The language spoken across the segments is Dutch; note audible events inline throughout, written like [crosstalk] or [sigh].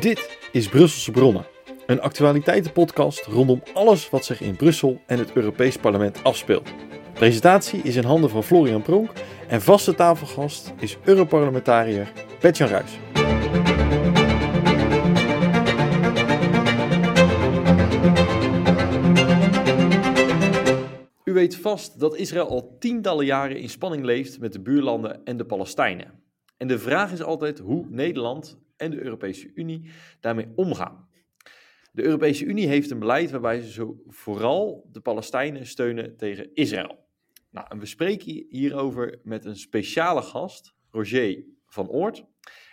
Dit is Brusselse Bronnen, een actualiteitenpodcast rondom alles wat zich in Brussel en het Europees Parlement afspeelt. Presentatie is in handen van Florian Pronk en vaste tafelgast is Europarlementariër Bertjan Ruijs. U weet vast dat Israël al tientallen jaren in spanning leeft met de buurlanden en de Palestijnen. En de vraag is altijd hoe Nederland en de Europese Unie daarmee omgaan. De Europese Unie heeft een beleid waarbij ze zo vooral de Palestijnen steunen tegen Israël. Nou, en we spreken hierover met een speciale gast, Roger van Oort.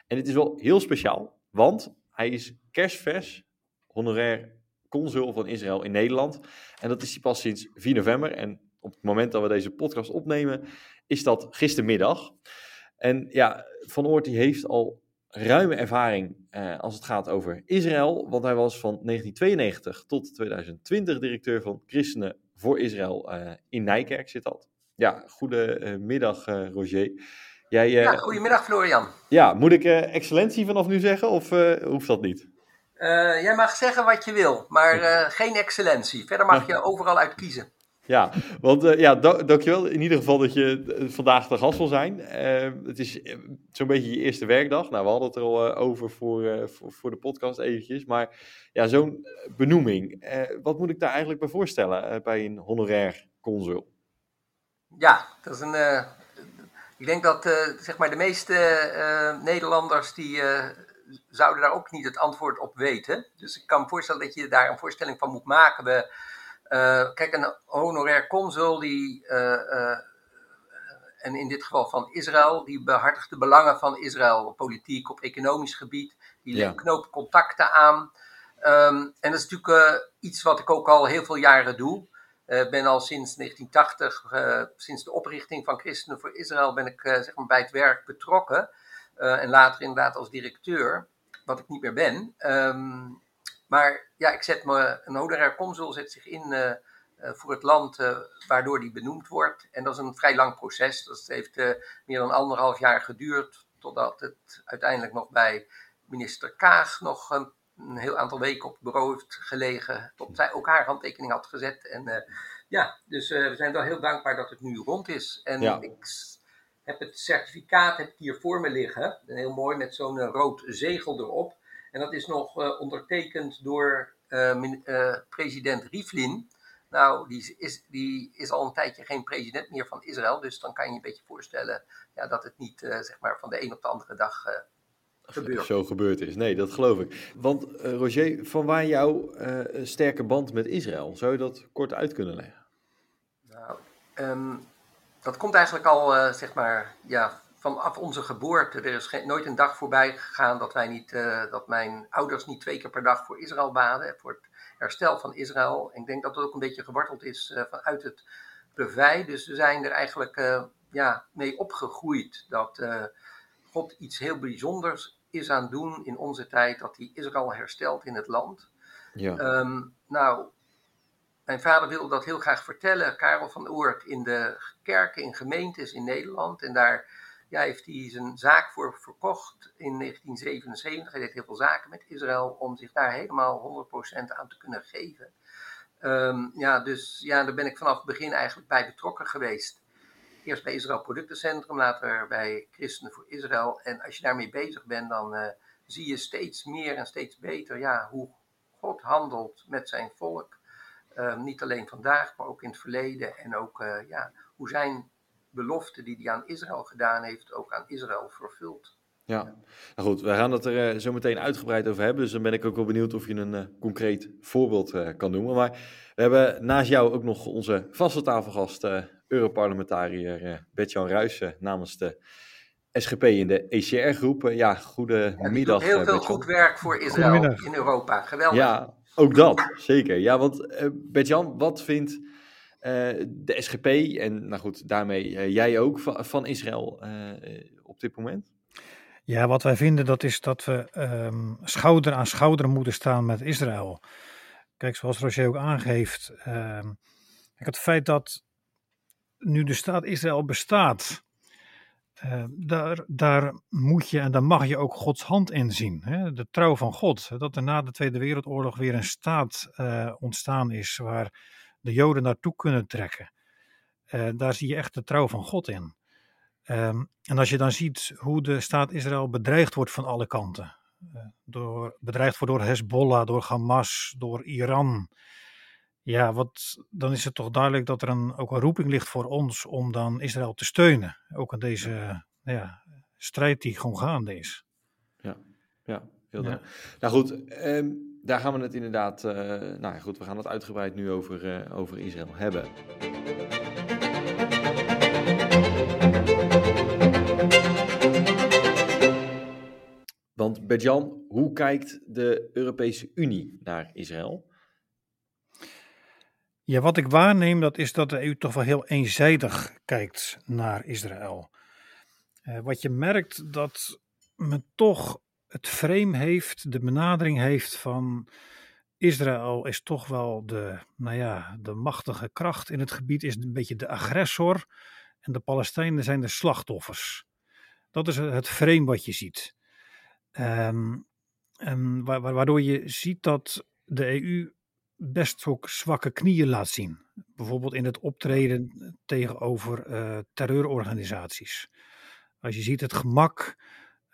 En het is wel heel speciaal, want hij is kerstvers honorair consul van Israël in Nederland. En dat is hij pas sinds 4 november. En op het moment dat we deze podcast opnemen, is dat gistermiddag. En ja, Van Oort die heeft al ruime ervaring eh, als het gaat over Israël. Want hij was van 1992 tot 2020 directeur van Christenen voor Israël uh, in Nijkerk zit dat. Ja, goedemiddag uh, Roger. Jij, ja, goedemiddag Florian. Ja, moet ik excellentie vanaf nu zeggen of hoeft dat niet? jij mag zeggen wat je wil, maar geen excellentie. Verder mag [laughs] je overal uit kiezen. Ja, want uh, ja, dankjewel in ieder geval dat je eh, vandaag de gast wil zijn. Uh, het is zo'n beetje je eerste werkdag. Nou, we hadden het er al over voor, voor, voor, de podcast eventjes. Maar ja, zo'n benoeming. wat moet ik daar eigenlijk bij voorstellen bij een honorair consul? Ja, dat is een... ik denk dat zeg maar de meeste Nederlanders die zouden daar ook niet het antwoord op weten. Dus ik kan me voorstellen dat je daar een voorstelling van moet maken. We, uh, kijk, een honorair consul, die, uh, uh, en in dit geval van Israël, die behartigt de belangen van Israël op politiek, op economisch gebied. Die ja. knoopt contacten aan. Um, en dat is natuurlijk iets wat ik ook al heel veel jaren doe. Ik ben al sinds 1980, sinds de oprichting van Christenen voor Israël, ben ik zeg maar bij het werk betrokken. en later inderdaad als directeur, wat ik niet meer ben. Um, maar ja, ik zet me, een honorair consul zet zich in uh, voor het land uh, waardoor die benoemd wordt. En dat is een vrij lang proces. Dat heeft uh, meer dan anderhalf jaar geduurd, totdat het uiteindelijk nog bij minister Kaag nog een, een heel aantal weken op het bureau heeft gelegen, tot zij ook haar handtekening had gezet. En ja, dus we zijn wel heel dankbaar dat het nu rond is. En ja. ik heb het certificaat heb hier voor me liggen, heel mooi met zo'n rood zegel erop. En dat is nog uh, ondertekend door uh, uh, president Rivlin. Nou, die is, die is al een tijdje geen president meer van Israël. Dus dan kan je je een beetje voorstellen ja, dat het niet zeg maar van de een op de andere dag gebeurt. Zo gebeurd is. Nee, dat geloof ik. Want Roger, van waar jouw sterke band met Israël? Zou je dat kort uit kunnen leggen? Nou, um, dat komt eigenlijk al, zeg maar, ja, vanaf onze geboorte. Er is geen, nooit een dag voorbij gegaan dat, wij niet, uh, dat mijn ouders niet twee keer per dag voor Israël baden. Voor het herstel van Israël. En ik denk dat dat ook een beetje geworteld is uh, vanuit het plevij. Dus we zijn er eigenlijk uh, ja, mee opgegroeid. Dat God iets heel bijzonders is aan doen in onze tijd. Dat hij Israël herstelt in het land. Ja. Um, nou, mijn vader wilde dat heel graag vertellen, Karel van Oort, in de kerken, in gemeentes in Nederland. En daar ja, heeft hij zijn zaak voor verkocht in 1977. Hij deed heel veel zaken met Israël om zich daar helemaal 100% aan te kunnen geven. Um, ja, dus ja, daar ben ik vanaf het begin eigenlijk bij betrokken geweest. Eerst bij Israël Productencentrum, later bij Christenen voor Israël. En als je daarmee bezig bent, dan uh, zie je steeds meer en steeds beter ja, hoe God handelt met zijn volk. Um, niet alleen vandaag, maar ook in het verleden. En ook uh, ja, hoe zijn belofte die hij aan Israël gedaan heeft, ook aan Israël vervult. Ja, nou goed, we gaan het er uh, zo meteen uitgebreid over hebben. Dus dan ben ik ook wel benieuwd of je een uh, concreet voorbeeld uh, kan noemen. Maar we hebben naast jou ook nog onze vaste tafelgast, Europarlementariër Bert-Jan Ruijsen namens de SGP in de ECR-groep. ja, goedemiddag. Ja, heel veel goed werk voor Israël in Europa. Geweldig. Ja, ook dat, zeker. Ja, want Bert-Jan, wat vindt de SGP en nou goed, daarmee uh, jij ook van, Israël uh, op dit moment? Ja, wat wij vinden dat is dat we um, schouder aan schouder moeten staan met Israël. Kijk, zoals Roger ook aangeeft, um, het feit dat nu de staat Israël bestaat, uh, daar, daar moet je en daar mag je ook Gods hand in zien. Hè? De trouw van God. Dat er na de Tweede Wereldoorlog weer een staat ontstaan is waar de Joden naartoe kunnen trekken. Uh, daar zie je echt de trouw van God in. Um, en als je dan ziet hoe de staat Israël bedreigd wordt van alle kanten. door, bedreigd wordt door Hezbollah, door Hamas, door Iran. Ja, wat, dan is het toch duidelijk dat er een, ook een roeping ligt voor ons om dan Israël te steunen. Ook in deze ja, strijd die gewoon gaande is. Ja, ja heel ja. Nou goed, um, daar gaan we het inderdaad, uh, nou goed, we gaan het uitgebreid nu over, uh, over Israël hebben. Want Bertjan, hoe kijkt de Europese Unie naar Israël? Ja, wat ik waarneem, dat is dat de EU toch wel heel eenzijdig kijkt naar Israël. Uh, wat je merkt, dat men toch het frame heeft, de benadering heeft van Israël is toch wel de, nou ja, de machtige kracht in het gebied, is een beetje de agressor en de Palestijnen zijn de slachtoffers. Dat is het frame wat je ziet. Um, waardoor je ziet dat de EU best ook zwakke knieën laat zien. Bijvoorbeeld in het optreden tegenover uh, terreurorganisaties. Als je ziet het gemak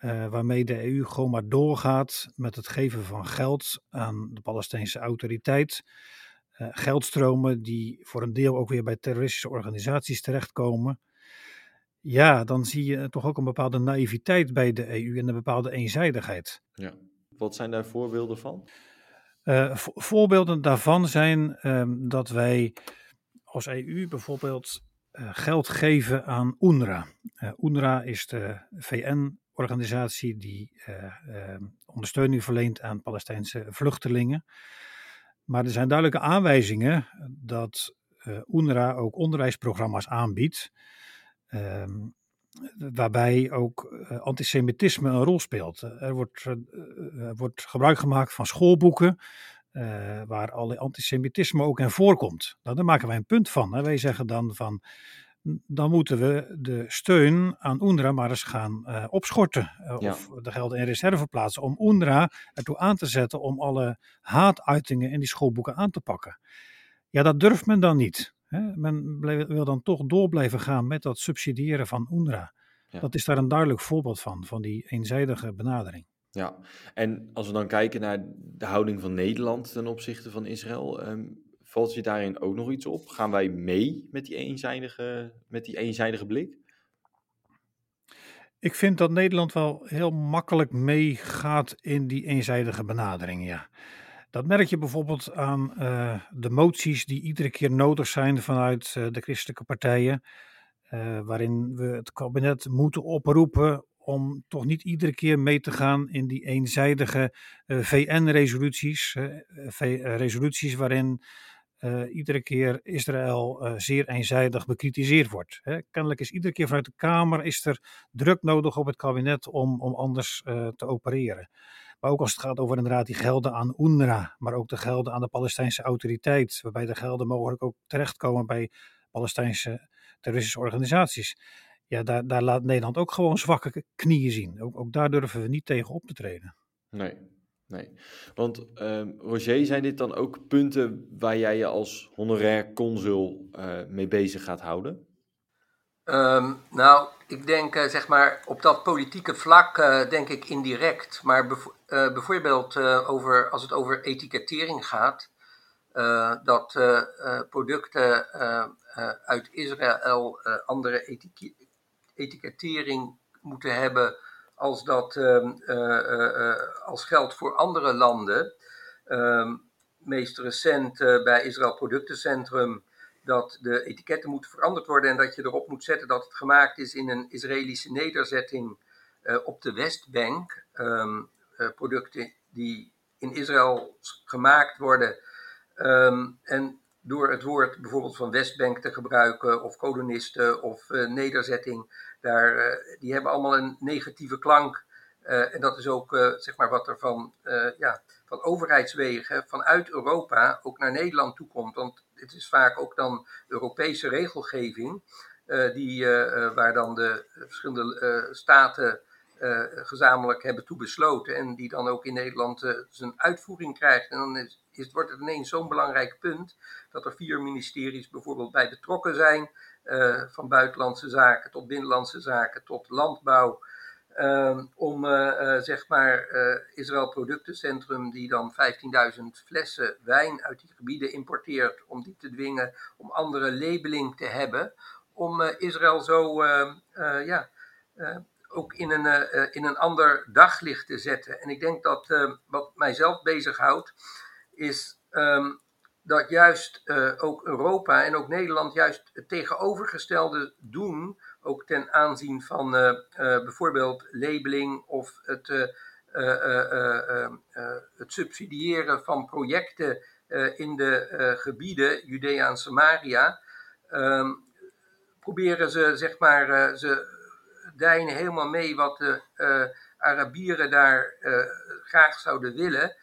uh, waarmee de EU gewoon maar doorgaat met het geven van geld aan de Palestijnse autoriteit. Uh, geldstromen die voor een deel ook weer bij terroristische organisaties terechtkomen. Ja, dan zie je toch ook een bepaalde naïviteit bij de EU en een bepaalde eenzijdigheid. Ja. Wat zijn daar voorbeelden van? Uh, voorbeelden daarvan zijn um, dat wij als EU bijvoorbeeld geld geven aan UNRWA. UNRWA is de VN-organisatie die ehm, ondersteuning verleent aan Palestijnse vluchtelingen. Maar er zijn duidelijke aanwijzingen dat UNRWA ook onderwijsprogramma's aanbiedt. Ehm, waarbij ook uh, antisemitisme een rol speelt. Er wordt, wordt gebruik gemaakt van schoolboeken waar alle antisemitisme ook in voorkomt. Nou, daar maken wij een punt van. Hè. Wij zeggen dan van, dan moeten we de steun aan UNRWA maar eens gaan opschorten. Ja. Of de gelden in reserve plaatsen om UNRWA ertoe aan te zetten om alle haatuitingen in die schoolboeken aan te pakken. Ja, dat durft men dan niet. Men wil dan toch door blijven gaan met dat subsidiëren van UNRWA. Ja. Dat is daar een duidelijk voorbeeld van, van die eenzijdige benadering. Ja, en als we dan kijken naar de houding van Nederland ten opzichte van Israël, um, valt je daarin ook nog iets op? Gaan wij mee met die eenzijdige, met die eenzijdige blik? Ik vind dat Nederland wel heel makkelijk meegaat in die eenzijdige benadering, ja. Dat merk je bijvoorbeeld aan uh, de moties die iedere keer nodig zijn vanuit uh, de christelijke partijen. Uh, waarin we het kabinet moeten oproepen om toch niet iedere keer mee te gaan in die eenzijdige VN-resoluties. resoluties waarin iedere keer Israël zeer eenzijdig bekritiseerd wordt. Hè. Kennelijk is iedere keer vanuit de Kamer is er druk nodig op het kabinet om, om anders te opereren. Maar ook als het gaat over inderdaad die gelden aan UNRWA, maar ook de gelden aan de Palestijnse autoriteit, waarbij de gelden mogelijk ook terechtkomen bij Palestijnse terroristische organisaties. Ja, daar, daar laat Nederland ook gewoon zwakke knieën zien. Ook, ook daar durven we niet tegen op te treden. Nee, nee. Want uh, Roger, zijn dit dan ook punten waar jij je als honorair consul uh, mee bezig gaat houden? Um, nou, ik denk uh, zeg maar op dat politieke vlak uh, denk ik indirect. Maar bijvoorbeeld over, als het over etikettering gaat, dat producten uit Israël andere etikettering moeten hebben als dat ehm, als geldt voor andere landen. Um, meest recent bij Israël Productencentrum dat de etiketten moeten veranderd worden en dat je erop moet zetten dat het gemaakt is in een Israëlische nederzetting op de Westbank. Uh, producten die in Israël gemaakt worden en door het woord bijvoorbeeld van Westbank te gebruiken of kolonisten of uh, nederzetting, daar, die hebben allemaal een negatieve klank. en dat is ook zeg maar wat er van, ja, van overheidswegen vanuit Europa ook naar Nederland toe komt. Want het is vaak ook dan Europese regelgeving die, waar dan de verschillende staten gezamenlijk hebben toe besloten en die dan ook in Nederland zijn uitvoering krijgt. En dan is, is, wordt het ineens zo'n belangrijk punt dat er vier ministeries bijvoorbeeld bij betrokken zijn, van buitenlandse zaken tot binnenlandse zaken tot landbouw. Ehm, om zeg maar Israël Productencentrum, die dan 15.000 flessen wijn uit die gebieden importeert, om die te dwingen om andere labeling te hebben. Om Israël zo ehm, ja, ook in een, in een ander daglicht te zetten. En ik denk dat ehm, wat mijzelf bezighoudt, is um, dat juist ook Europa en ook Nederland juist het tegenovergestelde doen ook ten aanzien van bijvoorbeeld labeling of het, uh, het subsidiëren van projecten in de gebieden Judea en Samaria. Ehm, proberen ze, zeg maar, ze dijnen helemaal mee wat de Arabieren daar graag zouden willen.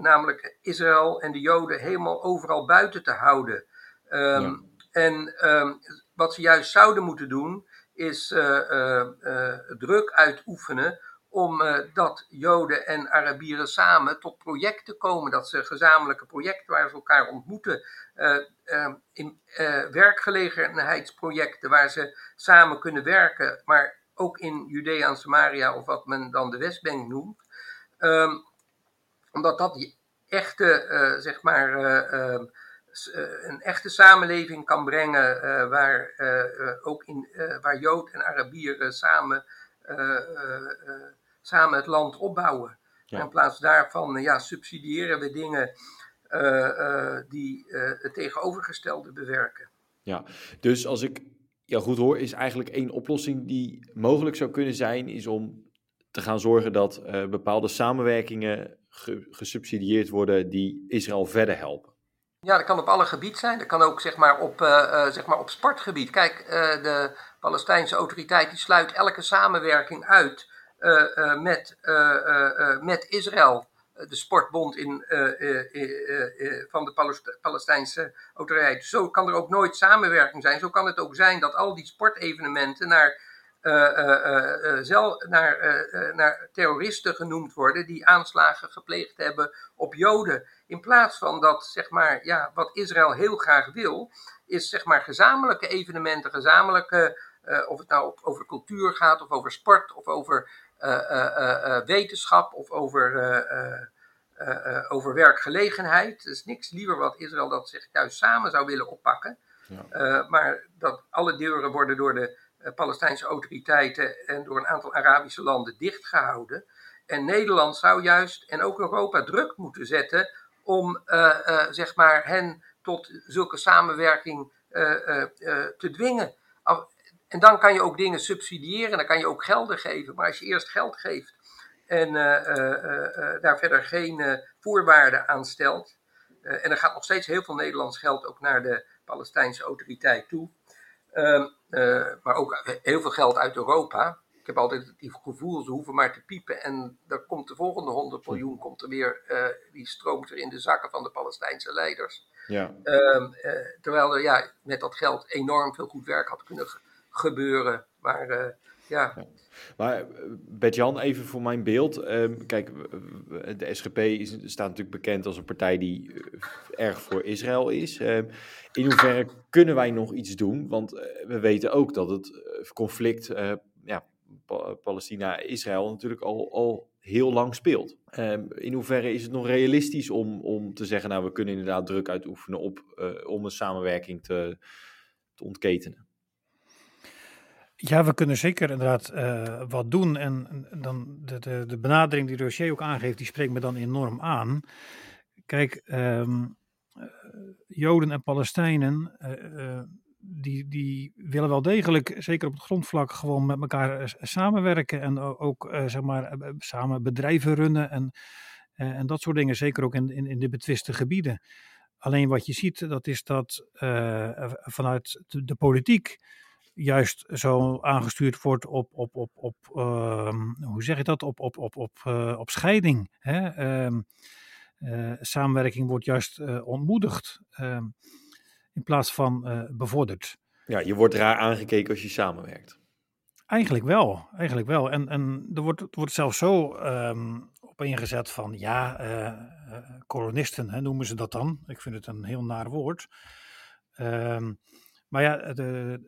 Namelijk Israël en de Joden helemaal overal buiten te houden. En wat ze juist zouden moeten doen, is druk uitoefenen om dat Joden en Arabieren samen tot projecten komen. Dat ze gezamenlijke projecten waar ze elkaar ontmoeten, in werkgelegenheidsprojecten waar ze samen kunnen werken, maar ook in Judea en Samaria of wat men dan de Westbank noemt. Um, omdat dat die echte, zeg maar, eh, een echte samenleving kan brengen uh, waar uh, ook in, waar Jood en Arabieren samen, samen het land opbouwen. In plaats daarvan ja, subsidiëren we dingen die het tegenovergestelde bewerken. Ja, dus als ik ja, goed hoor, is eigenlijk één oplossing die mogelijk zou kunnen zijn, is om te gaan zorgen dat bepaalde samenwerkingen gesubsidieerd worden die Israël verder helpen. Ja, dat kan op alle gebieden zijn. Dat kan ook zeg maar, op, uh, zeg maar, op sportgebied. Kijk, de Palestijnse autoriteit die sluit elke samenwerking uit met, met Israël. De sportbond in, van de Palestijnse autoriteit. Zo kan er ook nooit samenwerking zijn. Zo kan het ook zijn dat al die sportevenementen naar zelf naar, naar terroristen genoemd worden die aanslagen gepleegd hebben op Joden. In plaats van dat, zeg maar, ja, wat Israël heel graag wil, is zeg maar gezamenlijke evenementen, gezamenlijke, uh, of het nou over cultuur gaat, of over sport, of over uh, wetenschap, of over, over werkgelegenheid. Er is niks liever wat Israël dat zich juist samen zou willen oppakken. Ja. maar dat alle deuren worden door de Palestijnse autoriteiten en door een aantal Arabische landen dichtgehouden. En Nederland zou juist, en ook Europa, druk moeten zetten om uh, uh, zeg maar hen tot zulke samenwerking uh, te dwingen. En dan kan je ook dingen subsidiëren, dan kan je ook gelden geven. Maar als je eerst geld geeft en daar verder geen voorwaarden aan stelt, en er gaat nog steeds heel veel Nederlands geld ook naar de Palestijnse autoriteit toe, ehm, maar ook heel veel geld uit Europa ik heb altijd het gevoel, ze hoeven maar te piepen en er komt de volgende 100 miljoen, komt er weer, uh, die stroomt er in de zakken van de Palestijnse leiders. Ja. Um, uh, terwijl er ja, met dat geld enorm veel goed werk had kunnen gebeuren. Maar uh, ja. ja. Maar Bert-Jan, even voor mijn beeld. Um, kijk, de SGP is, staat natuurlijk bekend als een partij die erg voor Israël is. Um, in hoeverre kunnen wij nog iets doen? Want we weten ook dat het conflict ja, Palestina-Israël natuurlijk al, al heel lang speelt. Um, in hoeverre is het nog realistisch om, om te zeggen, nou we kunnen inderdaad druk uitoefenen op, uh, om een samenwerking te, te ontketenen? Ja, we kunnen zeker inderdaad uh, wat doen. En, dan de, de, de benadering die Rocher ook aangeeft, die spreekt me dan enorm aan. Kijk, um, Joden en Palestijnen uh, die, die willen wel degelijk, zeker op het grondvlak, gewoon met elkaar eh, samenwerken. En ook zeg maar, eh, samen bedrijven runnen en, en dat soort dingen. Zeker ook in, in, in de betwiste gebieden. Alleen wat je ziet, dat is dat vanuit de, politiek juist zo aangestuurd wordt op, op, op, op uh, hoe zeg je dat, op, op, op, op, uh, op scheiding. Hè? Uh, samenwerking wordt juist ontmoedigd. Ehm, in plaats van bevorderd. Ja, je wordt raar aangekeken als je samenwerkt. Eigenlijk wel, eigenlijk wel. En, en er wordt, wordt zelfs zo ehm, op ingezet van, ja, kolonisten hè, noemen ze dat dan. Ik vind het een heel naar woord. Ehm, maar ja, de,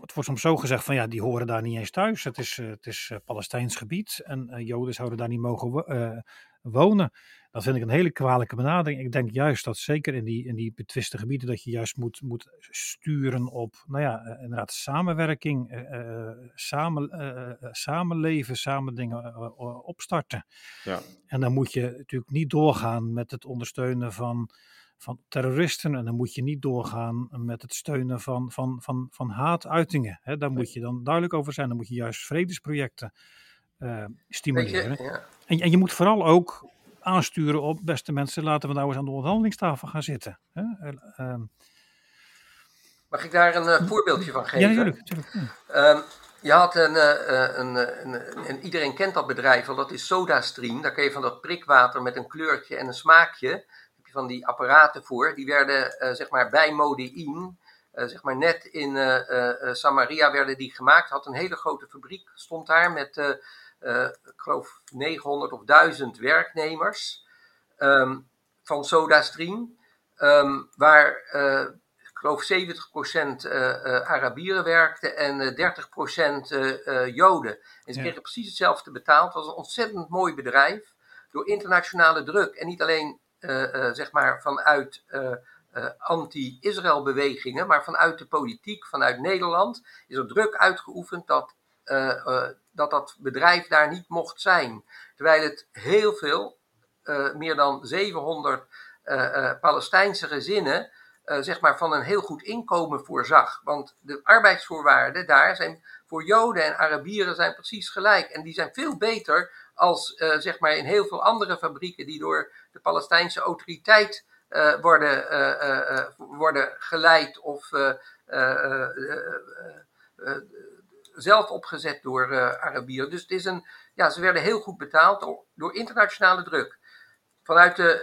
het wordt soms zo gezegd van ja, die horen daar niet eens thuis. Het is, het is Palestijns gebied en Joden zouden daar niet mogen wonen. Dat vind ik een hele kwalijke benadering. Ik denk juist dat zeker in die, in die betwiste gebieden dat je juist moet, moet sturen op, nou ja, eh, inderdaad samenwerking, uh, samen, uh, samenleven, samen dingen opstarten. Ja. En dan moet je natuurlijk niet doorgaan met het ondersteunen van, van terroristen en dan moet je niet doorgaan met het steunen van, van, van, van haatuitingen. Hè, daar moet je dan duidelijk over zijn. Dan moet je juist vredesprojecten stimuleren. Je, ja. en, en je moet vooral ook aansturen op, beste mensen, laten we nou eens aan de onderhandelingstafel gaan zitten. Hè? Uh, Mag ik daar een uh, voorbeeldje van geven? Ja, natuurlijk. Um, je had een, uh, een, een, een, iedereen kent dat bedrijf al, dat is SodaStream. Daar kun je van dat prikwater met een kleurtje en een smaakje, van die apparaten voor. Die werden zeg maar bij Modein, zeg maar net in Samaria werden die gemaakt. Had een hele grote fabriek, stond daar met ik geloof 900 of 1000 werknemers um, van SodaStream, um, waar ik geloof 70% uh, Arabieren werkten en 30% Joden. En ze kregen precies hetzelfde betaald. Het was een ontzettend mooi bedrijf door internationale druk. En niet alleen zeg maar vanuit anti-Israël bewegingen, maar vanuit de politiek, vanuit Nederland, is er druk uitgeoefend dat dat dat bedrijf daar niet mocht zijn. Terwijl het heel veel, meer dan 700 uh, uh, Palestijnse gezinnen, eh, zeg maar van een heel goed inkomen voorzag. Want de arbeidsvoorwaarden daar zijn voor Joden en Arabieren zijn precies gelijk. En die zijn veel beter als uh, zeg maar in heel veel andere fabrieken die door de Palestijnse autoriteit worden, worden geleid of zelf opgezet door uh, Arabieren. Dus het is een, ja, ze werden heel goed betaald door, door internationale druk. Vanuit de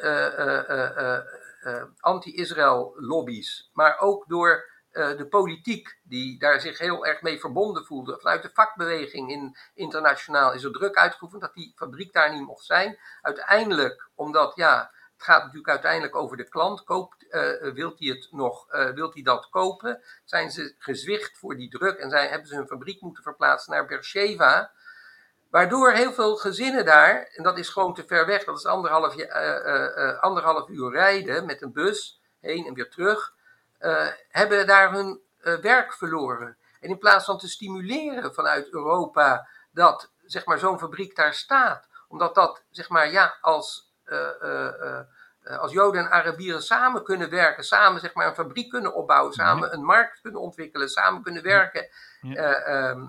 uh, uh, anti-Israël lobby's, maar ook door de politiek, die daar zich heel erg mee verbonden voelde. Vanuit de vakbeweging in, internationaal is er druk uitgeoefend dat die fabriek daar niet mocht zijn. Uiteindelijk, omdat ja, het gaat natuurlijk uiteindelijk over de klant. Koopt, uh, wilt hij het nog, uh, wilt hij dat kopen? Zijn ze gezwicht voor die druk en zijn, hebben ze hun fabriek moeten verplaatsen naar Beersheba? Waardoor heel veel gezinnen daar, en dat is gewoon te ver weg, dat is anderhalf uur rijden met een bus, heen en weer terug, hebben daar hun werk verloren. En in plaats van te stimuleren vanuit Europa dat zeg maar, zo'n fabriek daar staat, omdat dat zeg maar, ja, als eh, eh, eh, als Joden en Arabieren samen kunnen werken, samen zeg maar een fabriek kunnen opbouwen, samen een markt kunnen ontwikkelen, samen kunnen werken. Ehm,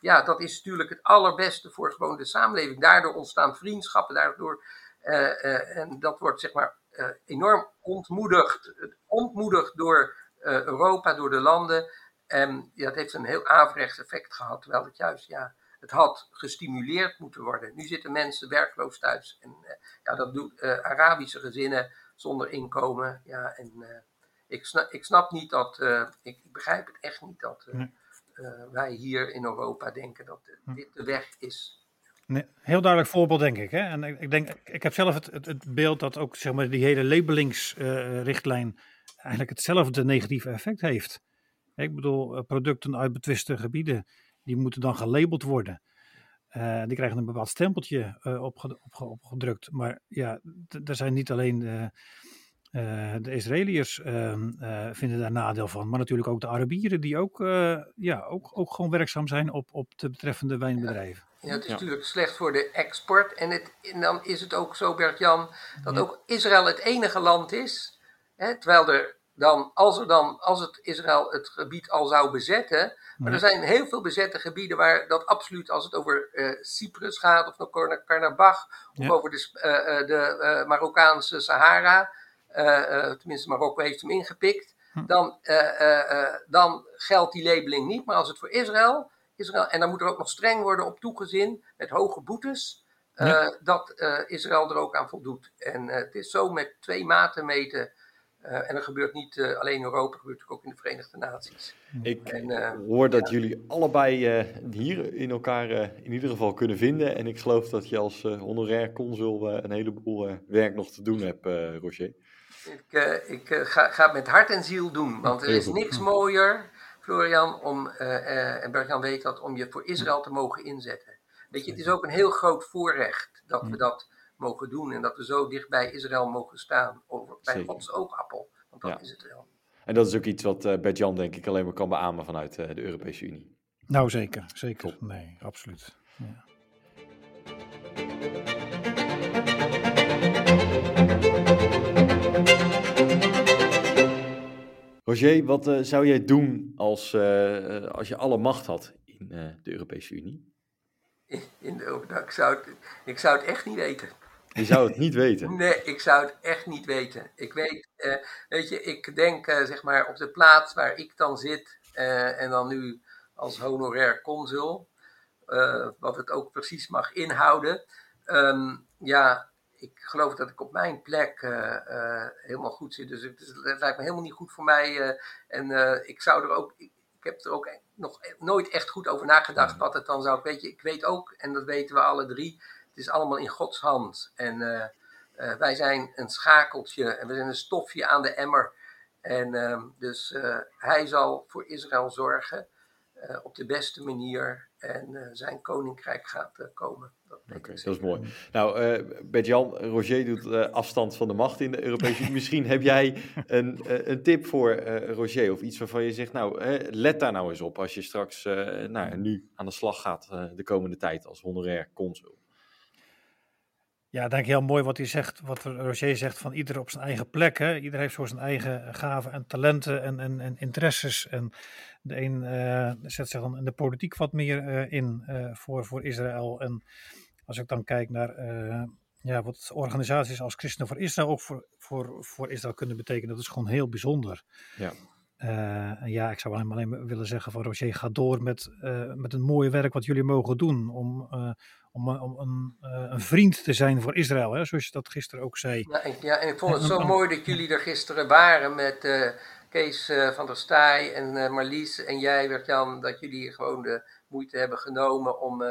ja, dat is natuurlijk het allerbeste voor gewoon de samenleving. Daardoor ontstaan vriendschappen, daardoor, en dat wordt zeg maar enorm ontmoedigd, ontmoedigd door Europa, door de landen. En ja, dat heeft een heel averechts effect gehad, terwijl het juist ja, het had gestimuleerd moeten worden. Nu zitten mensen werkloos thuis. En uh, ja, dat doen uh, Arabische gezinnen zonder inkomen. Ja, en ik, snap, ik snap niet dat, ik, ik, begrijp het echt niet dat nee. wij hier in Europa denken dat dit de weg is. Heel duidelijk voorbeeld, denk ik. Hè? En ik, denk, ik heb zelf het, het, beeld dat ook zeg maar, die hele labelingsrichtlijn eigenlijk hetzelfde negatieve effect heeft. Ik bedoel, producten uit betwiste gebieden die moeten dan gelabeld worden. Uh, die krijgen een bepaald stempeltje opge opge opgedrukt. Maar ja, er zijn niet alleen de, de Israëliërs ehm, vinden daar nadeel van, maar natuurlijk ook de Arabieren die ook, ja, ook, ook gewoon werkzaam zijn op, op de betreffende wijnbedrijven. Het is natuurlijk slecht voor de export. En, het, en dan is het ook zo, Bert-Jan, dat ja. ook Israël het enige land is, hè, terwijl er dan, als, er dan, als het Israël het gebied al zou bezetten, maar er zijn heel veel bezette gebieden waar dat absoluut, als het over uh, Cyprus gaat, of Nagorno-Karabakh, of ja. over de, uh, de uh, Marokkaanse Sahara, tenminste Marokko heeft hem ingepikt, hm. dan, dan geldt die labeling niet. Maar als het voor Israël, Israël en dan moet er ook nog streng worden op toegezien, met hoge boetes, ja. dat Israël er ook aan voldoet. En het is zo met twee maten meten en dat gebeurt niet alleen in Europa, dat gebeurt ook in de Verenigde Naties. Ik hoor dat jullie allebei hier in elkaar in ieder geval kunnen vinden. En ik geloof dat je als honorair consul een heleboel werk nog te doen hebt, Roger. Ik, ik ga, ga, het met hart en ziel doen, want er is niks mooier, Florian, om, en Bertjan weet dat, om je voor Israël te mogen inzetten. Weet je, het is ook een heel groot voorrecht dat we dat mogen doen en dat we zo dicht bij Israël mogen staan, over, bij Gods oogappel, want dat is het wel. En dat is ook iets wat uh, Bert-Jan denk ik alleen maar kan beamen vanuit uh, de Europese Unie. Nou zeker, zeker. Top. Nee, absoluut. Ja. Roger, wat uh, zou jij doen als, als je alle macht had in de Europese Unie? in de nou, ik, zou het, ik zou het echt niet weten. Je zou het niet weten? [laughs] Nee, ik zou het echt niet weten. Ik weet, weet je, ik denk zeg maar op de plaats waar ik dan zit en dan nu als honorair consul, wat het ook precies mag inhouden. Um, ja, ik geloof dat ik op mijn plek helemaal goed zit. Dus het, het, lijkt me helemaal niet goed voor mij. en ik zou er ook, ik heb er ook nog nooit echt goed over nagedacht wat het dan zou. Weet je, ik weet ook, en dat weten we alle drie, het is allemaal in Gods hand. En wij zijn een schakeltje en we zijn een stofje aan de emmer. En uh, dus eh, hij zal voor Israël zorgen op de beste manier en zijn koninkrijk gaat komen. Oké, okay, dat is mooi. Nou, uh, Bert-Jan, Roger doet uh, afstand van de macht in de Europese Unie. Misschien heb jij een, uh, een tip voor Roger of iets waarvan je zegt, nou, let daar nou eens op als je straks nou, nu aan de slag gaat de komende tijd als honorair consul. Ja, denk ik heel mooi wat hij zegt, wat Roger zegt van ieder op zijn eigen plek. Hè? Ieder heeft zo zijn eigen gaven en talenten en, en, en interesses. En de een zet zich dan in de politiek wat meer in voor, voor Israël. En als ik dan kijk naar ja, wat organisaties als Christenen voor Israël ook voor, voor, voor Israël kunnen betekenen, dat is gewoon heel bijzonder. Ja. Uh, ja, ik zou alleen, alleen willen zeggen van Roger, ga door met, uh, met een mooie werk wat jullie mogen doen. Om, om, om een, een, vriend te zijn voor Israël, hè, zoals je dat gisteren ook zei. Ja, en, ja, ik vond het zo mooi dat jullie er gisteren waren met Kees van der Staaij en Marlies en jij, Bert-Jan, dat jullie gewoon de moeite hebben genomen om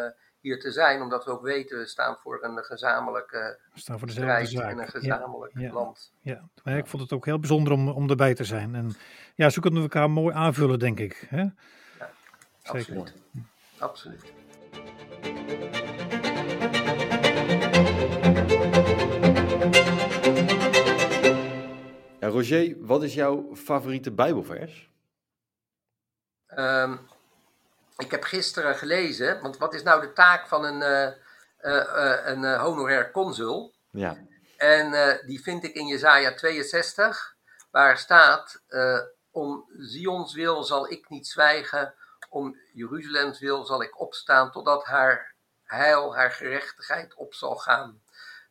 hier te zijn, omdat we ook weten, we staan voor een gezamenlijke we staan voor strijd zaak. en een gezamenlijk ja, land. Ja, maar ik vond het ook heel bijzonder om, om erbij te zijn. En ja, zo kunnen we elkaar mooi aanvullen, denk ik. Hè? Ja, Zeker. absoluut. Roger, wat is jouw favoriete Bijbelvers? Um, ik heb gisteren gelezen, want wat is nou de taak van een, uh, uh, een honorair consul? Ja. En die vind ik in Jezaja 62, waar staat: Om Zions wil zal ik niet zwijgen, om Jeruzalems wil zal ik opstaan, totdat haar heil, haar gerechtigheid op zal gaan.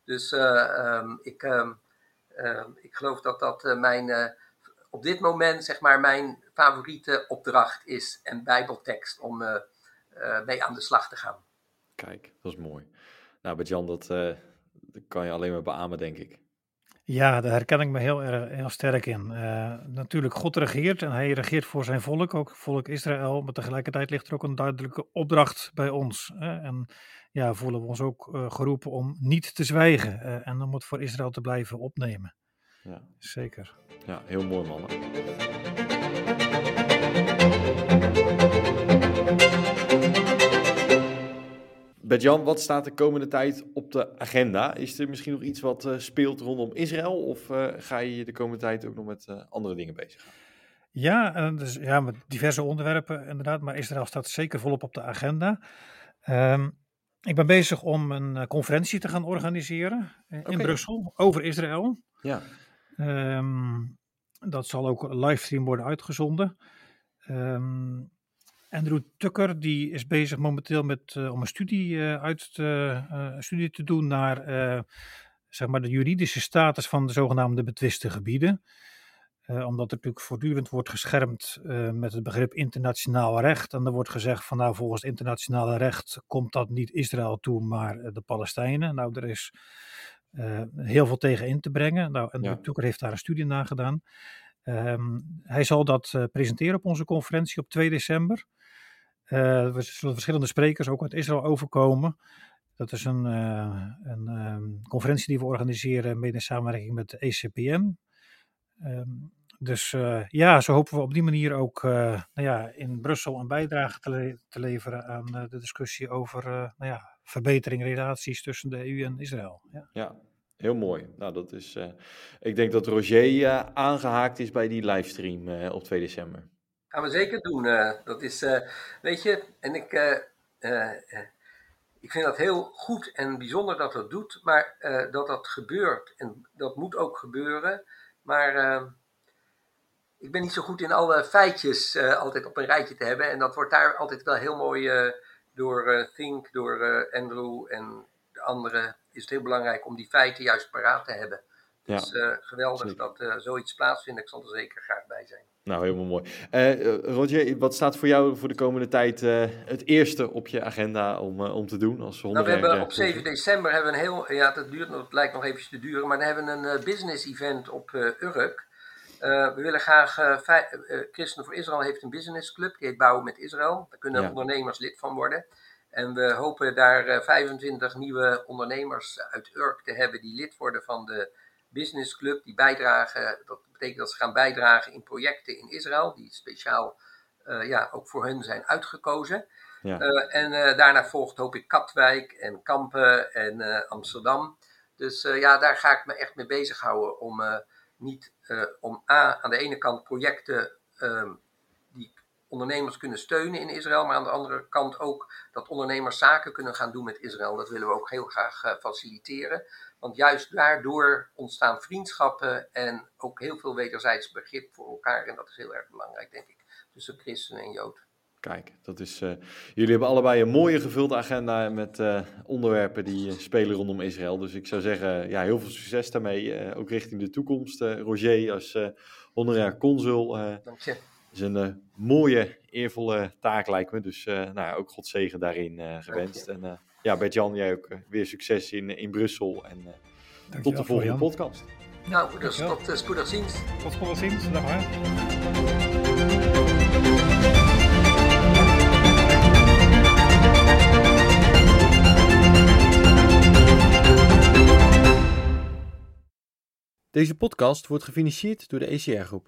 Dus um, ik, um, ik geloof dat dat mijn op dit moment zeg maar mijn favoriete opdracht is en bijbeltekst om uh, uh, mee aan de slag te gaan. Kijk, dat is mooi. Nou, Jan, dat, uh, dat kan je alleen maar beamen, denk ik. Ja, daar herken ik me heel, erg, heel sterk in. natuurlijk, God regeert en hij regeert voor zijn volk, ook volk Israël. Maar tegelijkertijd ligt er ook een duidelijke opdracht bij ons. Hè? En ja, voelen we ons ook geroepen om niet te zwijgen en om het voor Israël te blijven opnemen. Ja. Zeker. Ja, heel mooi mannen. Bert-Jan, wat staat de komende tijd op de agenda? Is er misschien nog iets wat uh, speelt rondom Israël? Of ga je je de komende tijd ook nog met andere dingen bezig? Ja, dus, ja, met diverse onderwerpen inderdaad. Maar Israël staat zeker volop op de agenda. Um, ik ben bezig om een conferentie te gaan organiseren in okay. Brussel over Israël. Ja. Um, dat zal ook livestream worden uitgezonden. Um, Andrew Tucker die is bezig momenteel met, uh, om een studie, uh, uit te, uh, studie te doen naar zeg maar de juridische status van de zogenaamde betwiste gebieden. Omdat er natuurlijk voortdurend wordt geschermd met het begrip internationaal recht. En er wordt gezegd van nou volgens internationale recht komt dat niet Israël toe, maar de Palestijnen. Nou er is heel veel tegen in te brengen. Nou, en Ja. de Toeker heeft daar een studie naar gedaan. Ehm, hij zal dat eh, presenteren op onze conferentie op 2 december. Eh, er zullen verschillende sprekers ook uit Israël overkomen. Dat is een, eh, een ehm, conferentie die we organiseren mede in samenwerking met de ECPM. Ehm, dus eh, ja, zo hopen we op die manier ook eh, nou ja, in Brussel een bijdrage te, le- te leveren aan eh, de discussie over eh, nou ja, verbetering relaties tussen de EU en Israël. Ja. Ja, heel mooi. Nou, dat is, eh, ik denk dat Roger eh, aangehaakt is bij die livestream eh, op 2 december. Gaan we zeker doen. eh, dat is, eh, weet je, en ik, eh, eh, eh, ik vind dat heel goed en bijzonder dat dat doet, maar eh, dat dat gebeurt. En dat moet ook gebeuren. Maar eh, ik ben niet zo goed in alle feitjes eh, altijd op een rijtje te hebben. En dat wordt daar altijd wel heel mooi eh, door Think, door eh, Andrew en de anderen. Is het heel belangrijk om die feiten juist paraat te hebben. Ja, Dus eh, geweldig zeker. dat eh, zoiets plaatsvindt. Ik zal er zeker graag bij zijn. nou helemaal mooi. Eh, Roger, wat staat voor jou voor de komende tijd het eerste op je agenda om, om te doen als Nou, we hebben op 7 december hebben we een heel, ja, dat duurt, nog- het lijkt nog eventjes te duren, maar dan hebben we een business event op Urk. We willen graag, Christen voor Israël heeft een business club, die heet Bouwen met Israël. Daar kunnen Ja. ondernemers lid van worden. En we hopen daar eh, 25 nieuwe ondernemers uit Urk te hebben die lid worden van de business club. Die bijdragen, dat betekent dat ze gaan bijdragen in projecten in Israël, die speciaal eh, ja, ook voor hun zijn uitgekozen. Ja. Eh, en eh, daarna volgt hoop ik Katwijk en Kampen en Amsterdam. Dus ja, daar ga ik me echt mee bezighouden om niet om A, aan de ene kant projecten ehm, ondernemers kunnen steunen in Israël, maar aan de andere kant ook dat ondernemers zaken kunnen gaan doen met Israël. Dat willen we ook heel graag eh, faciliteren. Want juist daardoor ontstaan vriendschappen en ook heel veel wederzijds begrip voor elkaar. En dat is heel erg belangrijk, denk ik, tussen christen en jood. Kijk, dat is, eh, jullie hebben allebei een mooie gevulde agenda met eh, onderwerpen die spelen rondom Israël. Dus ik zou zeggen, ja, heel veel succes daarmee, ook richting de toekomst. Roger als honorair consul Dank je. Is een eh, mooie, eervolle taak lijkt me. Dus eh, nou, ja, ook God zegen daarin eh, gewenst. En eh, ja, Bert-Jan, jij ook weer succes in, in Brussel en eh, tot de volgende podcast. Nou, dus Dankjewel. tot spoedig ziens. Tot volgende ziens. Dag maar. Deze podcast wordt gefinancierd door de ECR Groep.